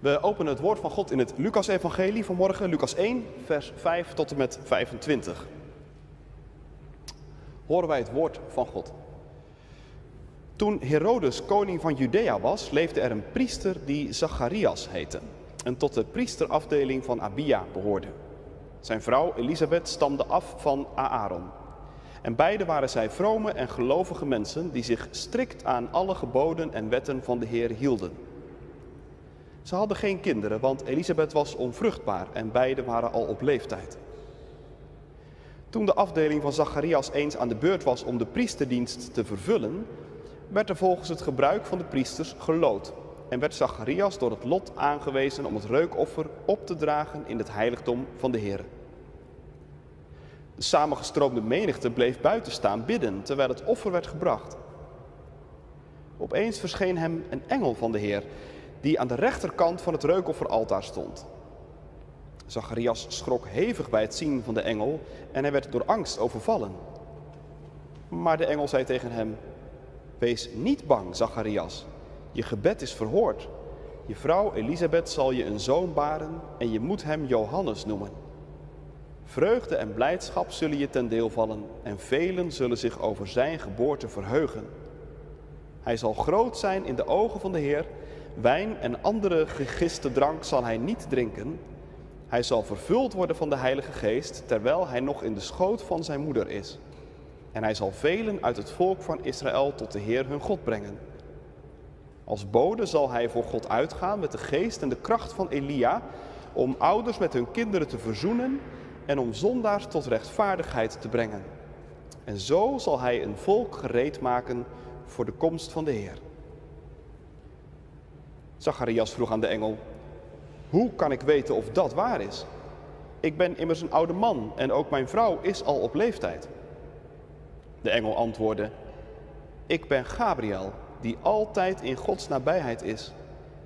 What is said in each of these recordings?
We openen het woord van God in het Lucas-evangelie vanmorgen, Lucas 1, vers 5 tot en met 25. Horen wij het woord van God. Toen Herodes koning van Judea was, leefde er een priester die Zacharias heette en tot de priesterafdeling van Abia behoorde. Zijn vrouw Elisabeth stamde af van Aaron. En beide waren zij vrome en gelovige mensen die zich strikt aan alle geboden en wetten van de Heer hielden. Ze hadden geen kinderen, want Elisabeth was onvruchtbaar en beide waren al op leeftijd. Toen de afdeling van Zacharias eens aan de beurt was om de priesterdienst te vervullen, werd er volgens het gebruik van de priesters gelood en werd Zacharias door het lot aangewezen om het reukoffer op te dragen in het heiligdom van de Heer. De samengestroomde menigte bleef buiten staan bidden terwijl het offer werd gebracht. Opeens verscheen hem een engel van de Heer die aan de rechterkant van het reukofferaltaar stond. Zacharias schrok hevig bij het zien van de engel en hij werd door angst overvallen. Maar de engel zei tegen hem: Wees niet bang, Zacharias. Je gebed is verhoord. Je vrouw Elisabeth zal je een zoon baren en je moet hem Johannes noemen. Vreugde en blijdschap zullen je ten deel vallen en velen zullen zich over zijn geboorte verheugen. Hij zal groot zijn in de ogen van de Heer. Wijn en andere gegiste drank zal hij niet drinken. Hij zal vervuld worden van de Heilige Geest terwijl hij nog in de schoot van zijn moeder is. En hij zal velen uit het volk van Israël tot de Heer hun God brengen. Als bode zal hij voor God uitgaan met de geest en de kracht van Elia om ouders met hun kinderen te verzoenen en om zondaars tot rechtvaardigheid te brengen. En zo zal hij een volk gereed maken voor de komst van de Heer. Zacharias vroeg aan de engel: Hoe kan ik weten of dat waar is? Ik ben immers een oude man en ook mijn vrouw is al op leeftijd. De engel antwoordde: Ik ben Gabriel, die altijd in Gods nabijheid is.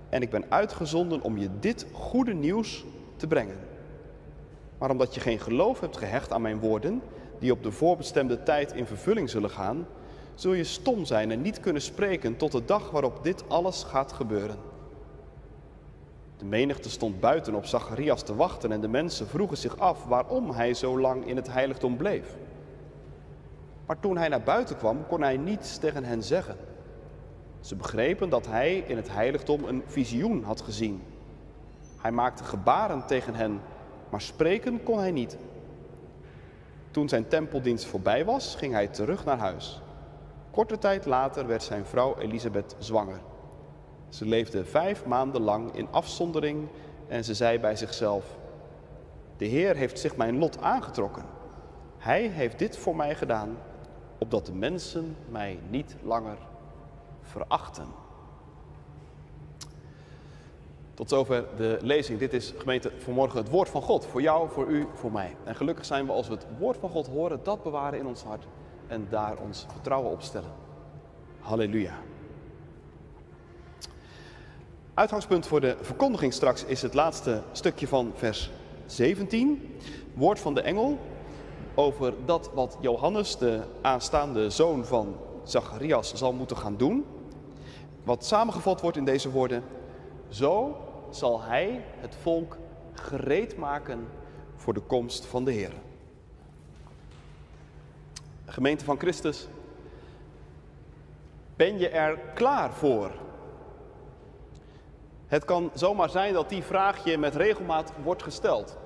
En ik ben uitgezonden om je dit goede nieuws te brengen. Maar omdat je geen geloof hebt gehecht aan mijn woorden, die op de voorbestemde tijd in vervulling zullen gaan, zul je stom zijn en niet kunnen spreken tot de dag waarop dit alles gaat gebeuren. De menigte stond buiten op Zacharias te wachten en de mensen vroegen zich af waarom hij zo lang in het heiligdom bleef. Maar toen hij naar buiten kwam, kon hij niets tegen hen zeggen. Ze begrepen dat hij in het heiligdom een visioen had gezien. Hij maakte gebaren tegen hen, maar spreken kon hij niet. Toen zijn tempeldienst voorbij was, ging hij terug naar huis. Korte tijd later werd zijn vrouw Elisabeth zwanger. Ze leefde vijf maanden lang in afzondering en ze zei bij zichzelf: De Heer heeft zich mijn lot aangetrokken. Hij heeft dit voor mij gedaan, opdat de mensen mij niet langer verachten. Tot zover de lezing. Dit is gemeente vanmorgen het woord van God. Voor jou, voor u, voor mij. En gelukkig zijn we als we het woord van God horen, dat bewaren in ons hart en daar ons vertrouwen op stellen. Halleluja. Uitgangspunt voor de verkondiging straks is het laatste stukje van vers 17. Woord van de engel over dat wat Johannes, de aanstaande zoon van Zacharias, zal moeten gaan doen. Wat samengevat wordt in deze woorden. Zo zal hij het volk gereed maken voor de komst van de Heer. Gemeente van Christus, ben je er klaar voor? Het kan zomaar zijn dat die vraag je met regelmaat wordt gesteld.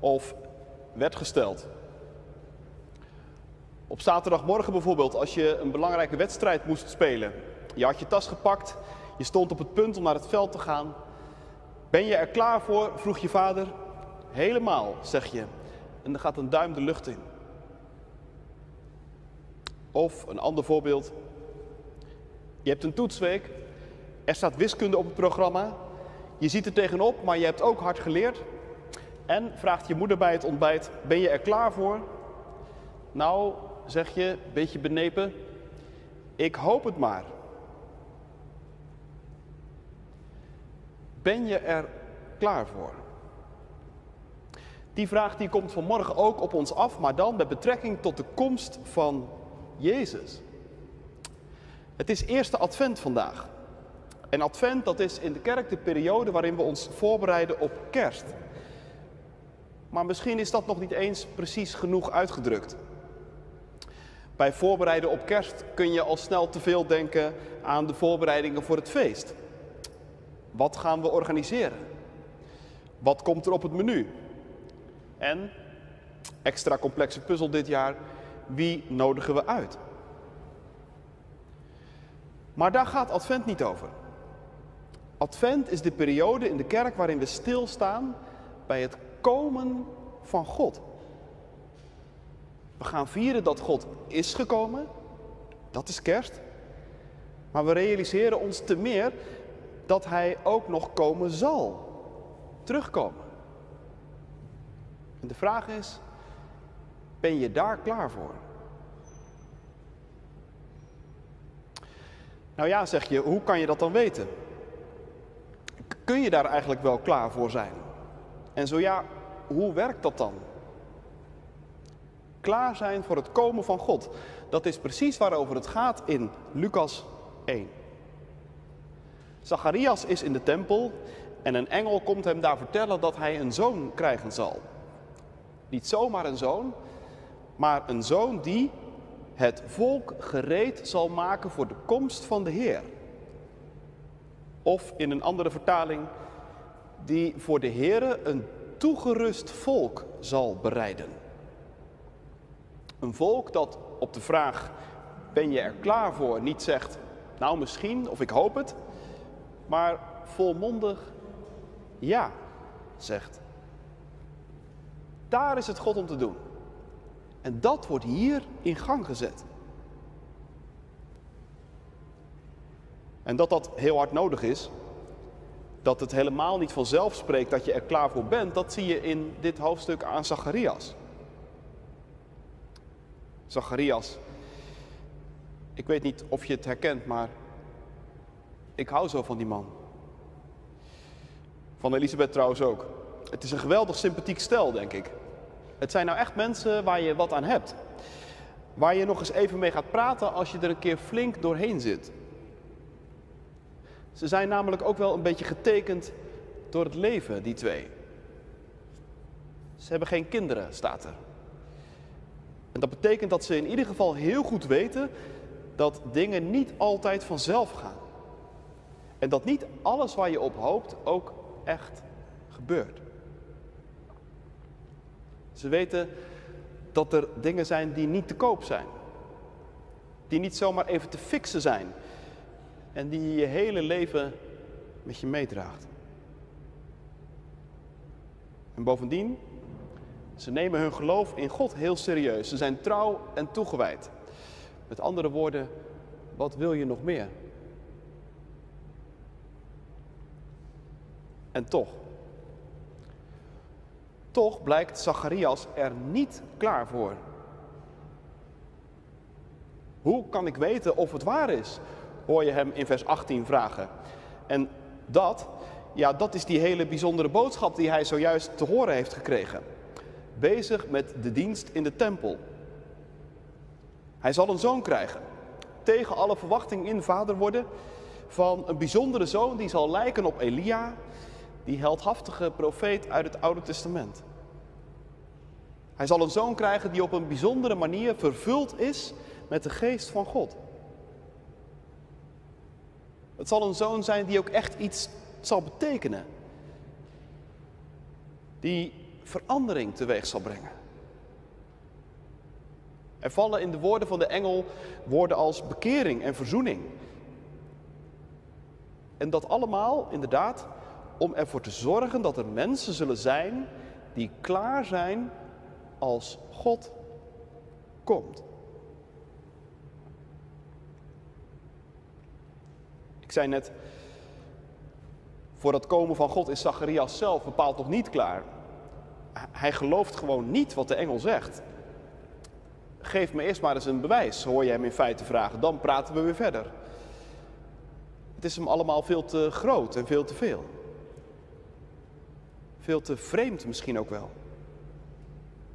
Of werd gesteld. Op zaterdagmorgen bijvoorbeeld, als je een belangrijke wedstrijd moest spelen. Je had je tas gepakt, je stond op het punt om naar het veld te gaan. Ben je er klaar voor? vroeg je vader. Helemaal, zeg je. En dan gaat een duim de lucht in. Of een ander voorbeeld. Je hebt een toetsweek. Er staat wiskunde op het programma. Je ziet er tegenop, maar je hebt ook hard geleerd. En vraagt je moeder bij het ontbijt: Ben je er klaar voor? Nou, zeg je, beetje benepen. Ik hoop het maar. Ben je er klaar voor? Die vraag die komt vanmorgen ook op ons af, maar dan met betrekking tot de komst van Jezus. Het is eerste advent vandaag. En Advent, dat is in de kerk de periode waarin we ons voorbereiden op kerst. Maar misschien is dat nog niet eens precies genoeg uitgedrukt. Bij voorbereiden op kerst kun je al snel te veel denken aan de voorbereidingen voor het feest. Wat gaan we organiseren? Wat komt er op het menu? En, extra complexe puzzel dit jaar, wie nodigen we uit? Maar daar gaat Advent niet over. Advent is de periode in de kerk waarin we stilstaan bij het komen van God. We gaan vieren dat God is gekomen, dat is kerst. Maar we realiseren ons te meer dat Hij ook nog komen zal, terugkomen. En de vraag is, ben je daar klaar voor? Nou ja, zeg je, hoe kan je dat dan weten? Kun je daar eigenlijk wel klaar voor zijn? En zo ja, hoe werkt dat dan? Klaar zijn voor het komen van God. Dat is precies waarover het gaat in Lucas 1. Zacharias is in de tempel en een engel komt hem daar vertellen dat hij een zoon krijgen zal. Niet zomaar een zoon, maar een zoon die het volk gereed zal maken voor de komst van de Heer. Of in een andere vertaling, die voor de Heere een toegerust volk zal bereiden. Een volk dat op de vraag, ben je er klaar voor, niet zegt, nou misschien of ik hoop het, maar volmondig ja zegt. Daar is het God om te doen. En dat wordt hier in gang gezet. En dat dat heel hard nodig is, dat het helemaal niet vanzelf spreekt dat je er klaar voor bent, dat zie je in dit hoofdstuk aan Zacharias. Zacharias, ik weet niet of je het herkent, maar ik hou zo van die man. Van Elisabeth trouwens ook. Het is een geweldig sympathiek stel, denk ik. Het zijn nou echt mensen waar je wat aan hebt. Waar je nog eens even mee gaat praten als je er een keer flink doorheen zit. Ze zijn namelijk ook wel een beetje getekend door het leven, die twee. Ze hebben geen kinderen, staat er. En dat betekent dat ze in ieder geval heel goed weten dat dingen niet altijd vanzelf gaan. En dat niet alles waar je op hoopt ook echt gebeurt. Ze weten dat er dingen zijn die niet te koop zijn. Die niet zomaar even te fixen zijn. En die je hele leven met je meedraagt. En bovendien, ze nemen hun geloof in God heel serieus. Ze zijn trouw en toegewijd. Met andere woorden, wat wil je nog meer? En toch, toch blijkt Zacharias er niet klaar voor. Hoe kan ik weten of het waar is? Hoor je hem in vers 18 vragen. En dat, ja, dat is die hele bijzondere boodschap die hij zojuist te horen heeft gekregen. Bezig met de dienst in de tempel. Hij zal een zoon krijgen. Tegen alle verwachting in vader worden van een bijzondere zoon die zal lijken op Elia, die heldhaftige profeet uit het Oude Testament. Hij zal een zoon krijgen die op een bijzondere manier vervuld is met de geest van God. Het zal een zoon zijn die ook echt iets zal betekenen. Die verandering teweeg zal brengen. Er vallen in de woorden van de engel woorden als bekering en verzoening. En dat allemaal inderdaad om ervoor te zorgen dat er mensen zullen zijn die klaar zijn als God komt. Zei net, voor het komen van God is Zacharias zelf bepaald nog niet klaar. Hij gelooft gewoon niet wat de engel zegt. Geef me eerst maar eens een bewijs, hoor je hem in feite vragen. Dan praten we weer verder. Het is hem allemaal veel te groot en veel te veel. Veel te vreemd misschien ook wel.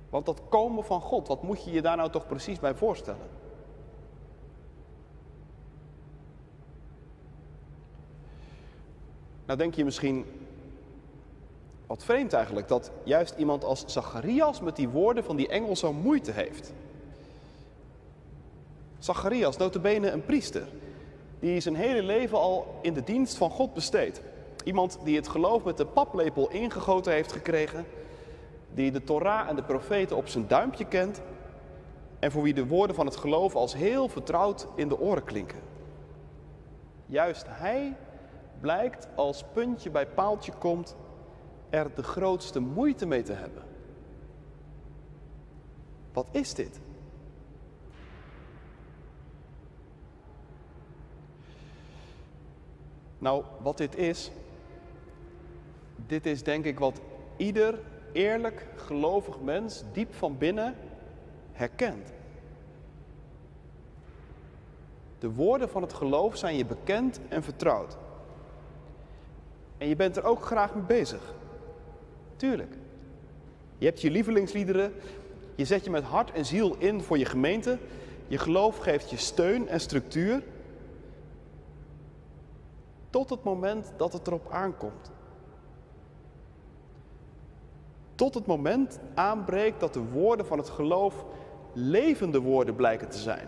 Want dat komen van God, wat moet je je daar nou toch precies bij voorstellen? Nou denk je misschien, wat vreemd eigenlijk, dat juist iemand als Zacharias met die woorden van die engel zo moeite heeft. Zacharias, notabene een priester, die zijn hele leven al in de dienst van God besteedt. Iemand die het geloof met de paplepel ingegoten heeft gekregen, die de Torah en de profeten op zijn duimpje kent en voor wie de woorden van het geloof als heel vertrouwd in de oren klinken. Juist hij blijkt als puntje bij paaltje komt er de grootste moeite mee te hebben. Wat is dit? Nou, wat dit is, dit is denk ik wat ieder eerlijk gelovig mens diep van binnen herkent. De woorden van het geloof zijn je bekend en vertrouwd. En je bent er ook graag mee bezig. Tuurlijk. Je hebt je lievelingsliederen, je zet je met hart en ziel in voor je gemeente, je geloof geeft je steun en structuur. Tot het moment dat het erop aankomt. Tot het moment aanbreekt dat de woorden van het geloof levende woorden blijken te zijn.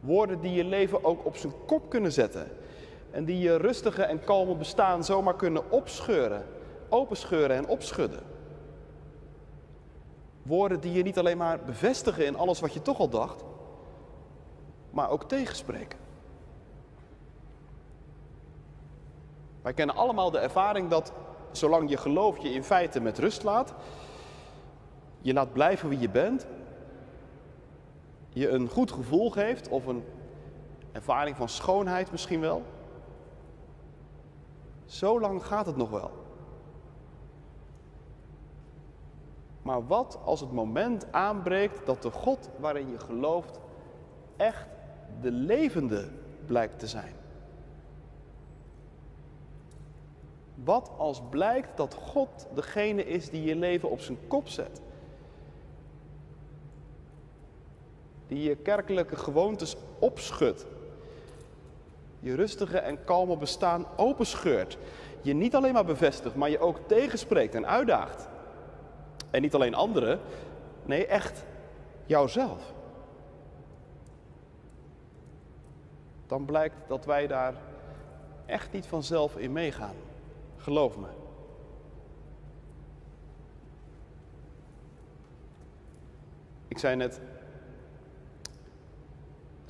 Woorden die je leven ook op zijn kop kunnen zetten. En die je rustige en kalme bestaan zomaar kunnen opscheuren, openscheuren en opschudden. Woorden die je niet alleen maar bevestigen in alles wat je toch al dacht, maar ook tegenspreken. Wij kennen allemaal de ervaring dat zolang je geloof je in feite met rust laat, je laat blijven wie je bent, je een goed gevoel geeft of een ervaring van schoonheid misschien wel. Zo lang gaat het nog wel. Maar wat als het moment aanbreekt dat de God waarin je gelooft echt de levende blijkt te zijn? Wat als blijkt dat God degene is die je leven op zijn kop zet? Die je kerkelijke gewoontes opschudt. Je rustige en kalme bestaan openscheurt. Je niet alleen maar bevestigt, maar je ook tegenspreekt en uitdaagt. En niet alleen anderen, nee, echt jouzelf. Dan blijkt dat wij daar echt niet vanzelf in meegaan. Geloof me. Ik zei net,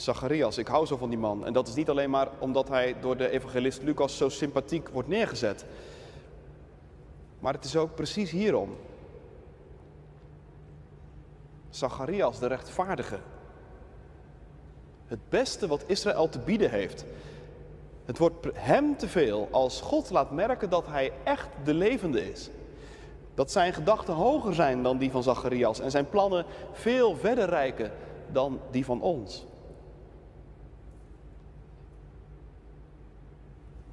Zacharias, ik hou zo van die man. En dat is niet alleen maar omdat hij door de evangelist Lucas zo sympathiek wordt neergezet. Maar het is ook precies hierom. Zacharias, de rechtvaardige. Het beste wat Israël te bieden heeft. Het wordt hem te veel als God laat merken dat hij echt de levende is. Dat zijn gedachten hoger zijn dan die van Zacharias en zijn plannen veel verder reiken dan die van ons.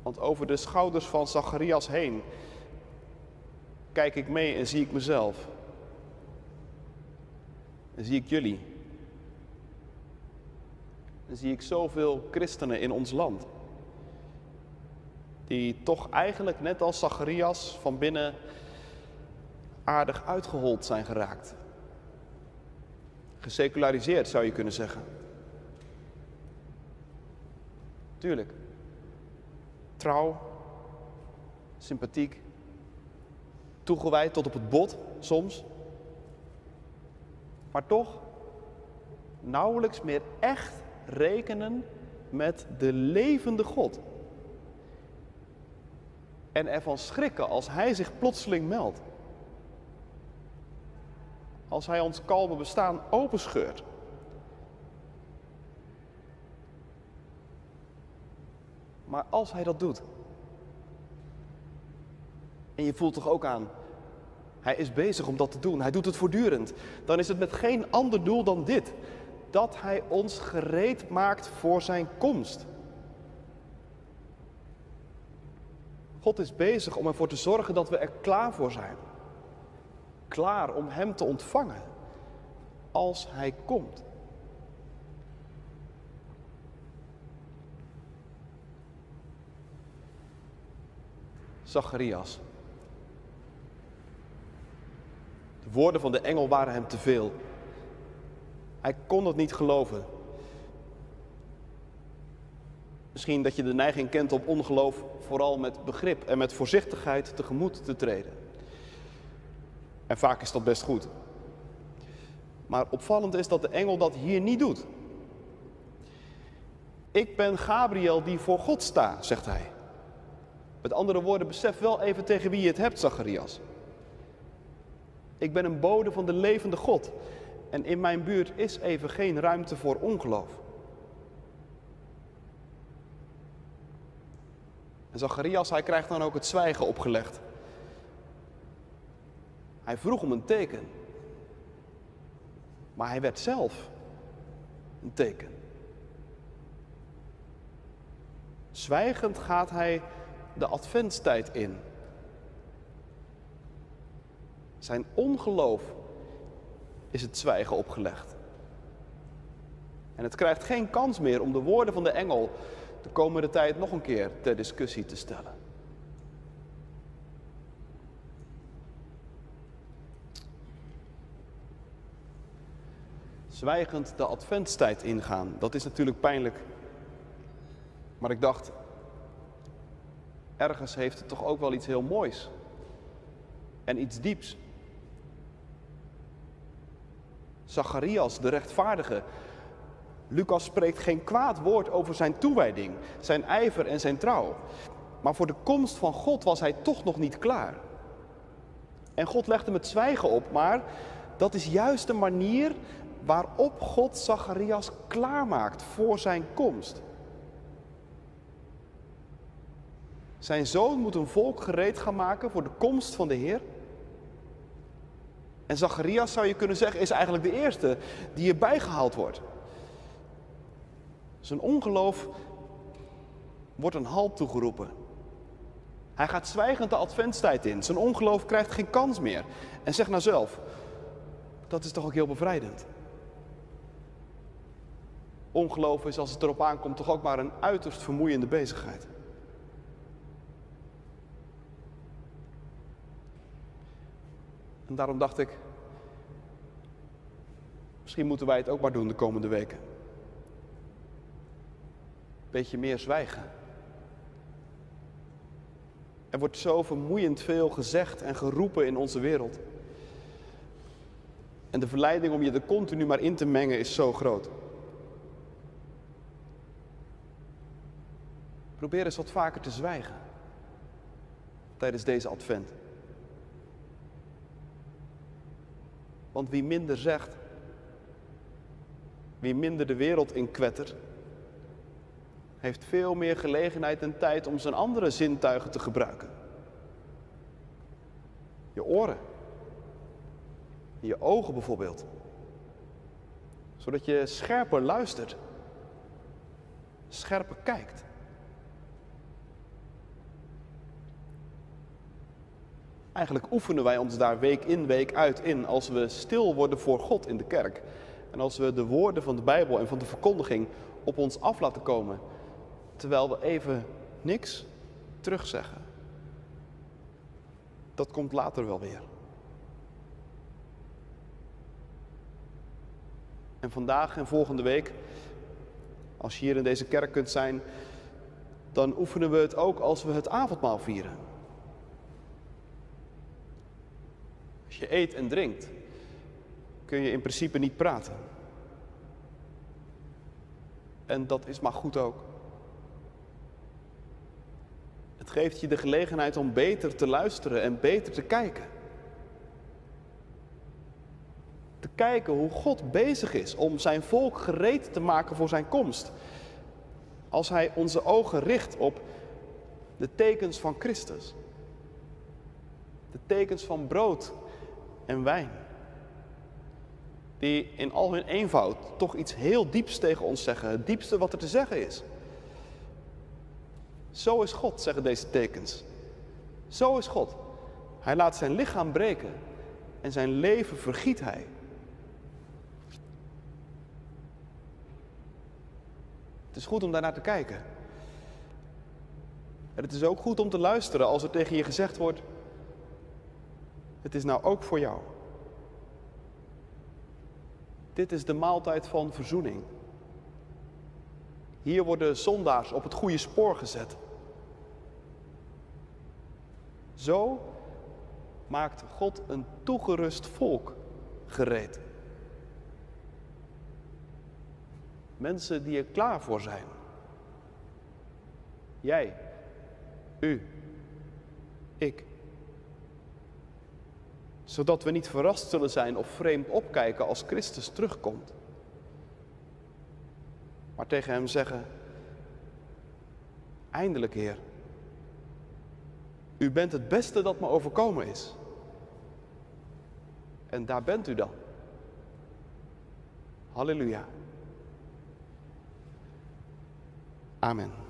Want over de schouders van Zacharias heen kijk ik mee en zie ik mezelf. En zie ik jullie. En zie ik zoveel christenen in ons land die toch eigenlijk net als Zacharias van binnen aardig uitgehold zijn geraakt. Geseculariseerd zou je kunnen zeggen. Tuurlijk. Trouw, sympathiek, toegewijd tot op het bot soms. Maar toch nauwelijks meer echt rekenen met de levende God en ervan schrikken als Hij zich plotseling meldt. Als Hij ons kalme bestaan openscheurt. Maar als Hij dat doet, en je voelt toch ook aan, Hij is bezig om dat te doen, Hij doet het voortdurend, dan is het met geen ander doel dan dit: dat Hij ons gereed maakt voor Zijn komst. God is bezig om ervoor te zorgen dat we er klaar voor zijn. Klaar om Hem te ontvangen als Hij komt. Zacharias. De woorden van de engel waren hem te veel. Hij kon het niet geloven. Misschien dat je de neiging kent om ongeloof vooral met begrip en met voorzichtigheid tegemoet te treden. En vaak is dat best goed. Maar opvallend is dat de engel dat hier niet doet. Ik ben Gabriel die voor God sta, zegt hij. Met andere woorden, besef wel even tegen wie je het hebt, Zacharias. Ik ben een bode van de levende God. En in mijn buurt is even geen ruimte voor ongeloof. En Zacharias, hij krijgt dan ook het zwijgen opgelegd. Hij vroeg om een teken. Maar hij werd zelf een teken. Zwijgend gaat hij de adventstijd in. Zijn ongeloof is het zwijgen opgelegd. En het krijgt geen kans meer om de woorden van de engel de komende tijd nog een keer ter discussie te stellen. Zwijgend de adventstijd ingaan, dat is natuurlijk pijnlijk. Maar ik dacht, ergens heeft het toch ook wel iets heel moois en iets dieps. Zacharias, de rechtvaardige. Lucas spreekt geen kwaad woord over zijn toewijding, zijn ijver en zijn trouw. Maar voor de komst van God was hij toch nog niet klaar. En God legde hem het zwijgen op, maar dat is juist de manier waarop God Zacharias klaarmaakt voor zijn komst. Zijn zoon moet een volk gereed gaan maken voor de komst van de Heer. En Zacharias zou je kunnen zeggen is eigenlijk de eerste die erbij gehaald wordt. Zijn ongeloof wordt een halt toegeroepen. Hij gaat zwijgend de adventstijd in. Zijn ongeloof krijgt geen kans meer. En zeg nou zelf, dat is toch ook heel bevrijdend. Ongeloof is als het erop aankomt toch ook maar een uiterst vermoeiende bezigheid. En daarom dacht ik, misschien moeten wij het ook maar doen de komende weken. Beetje meer zwijgen. Er wordt zo vermoeiend veel gezegd en geroepen in onze wereld. En de verleiding om je er continu maar in te mengen is zo groot. Probeer eens wat vaker te zwijgen tijdens deze advent. Want wie minder zegt, wie minder de wereld in kwettert, heeft veel meer gelegenheid en tijd om zijn andere zintuigen te gebruiken. Je oren, je ogen bijvoorbeeld, zodat je scherper luistert, scherper kijkt. Eigenlijk oefenen wij ons daar week in, week uit in als we stil worden voor God in de kerk. En als we de woorden van de Bijbel en van de verkondiging op ons af laten komen, terwijl we even niks terugzeggen. Dat komt later wel weer. En vandaag en volgende week, als je hier in deze kerk kunt zijn, dan oefenen we het ook als we het avondmaal vieren. Als je eet en drinkt, kun je in principe niet praten. En dat is maar goed ook. Het geeft je de gelegenheid om beter te luisteren en beter te kijken. Te kijken hoe God bezig is om zijn volk gereed te maken voor zijn komst. Als hij onze ogen richt op de tekens van Christus. De tekens van brood en wijn. Die in al hun eenvoud toch iets heel dieps tegen ons zeggen. Het diepste wat er te zeggen is. Zo is God, zeggen deze tekens. Zo is God. Hij laat zijn lichaam breken en zijn leven vergiet hij. Het is goed om daarnaar te kijken. En het is ook goed om te luisteren als er tegen je gezegd wordt: Het is nou ook voor jou. Dit is de maaltijd van verzoening. Hier worden zondaars op het goede spoor gezet. Zo maakt God een toegerust volk gereed. Mensen die er klaar voor zijn. Jij, u, ik. Zodat we niet verrast zullen zijn of vreemd opkijken als Christus terugkomt. Maar tegen hem zeggen: Eindelijk, Heer. U bent het beste dat me overkomen is. En daar bent u dan. Halleluja. Amen.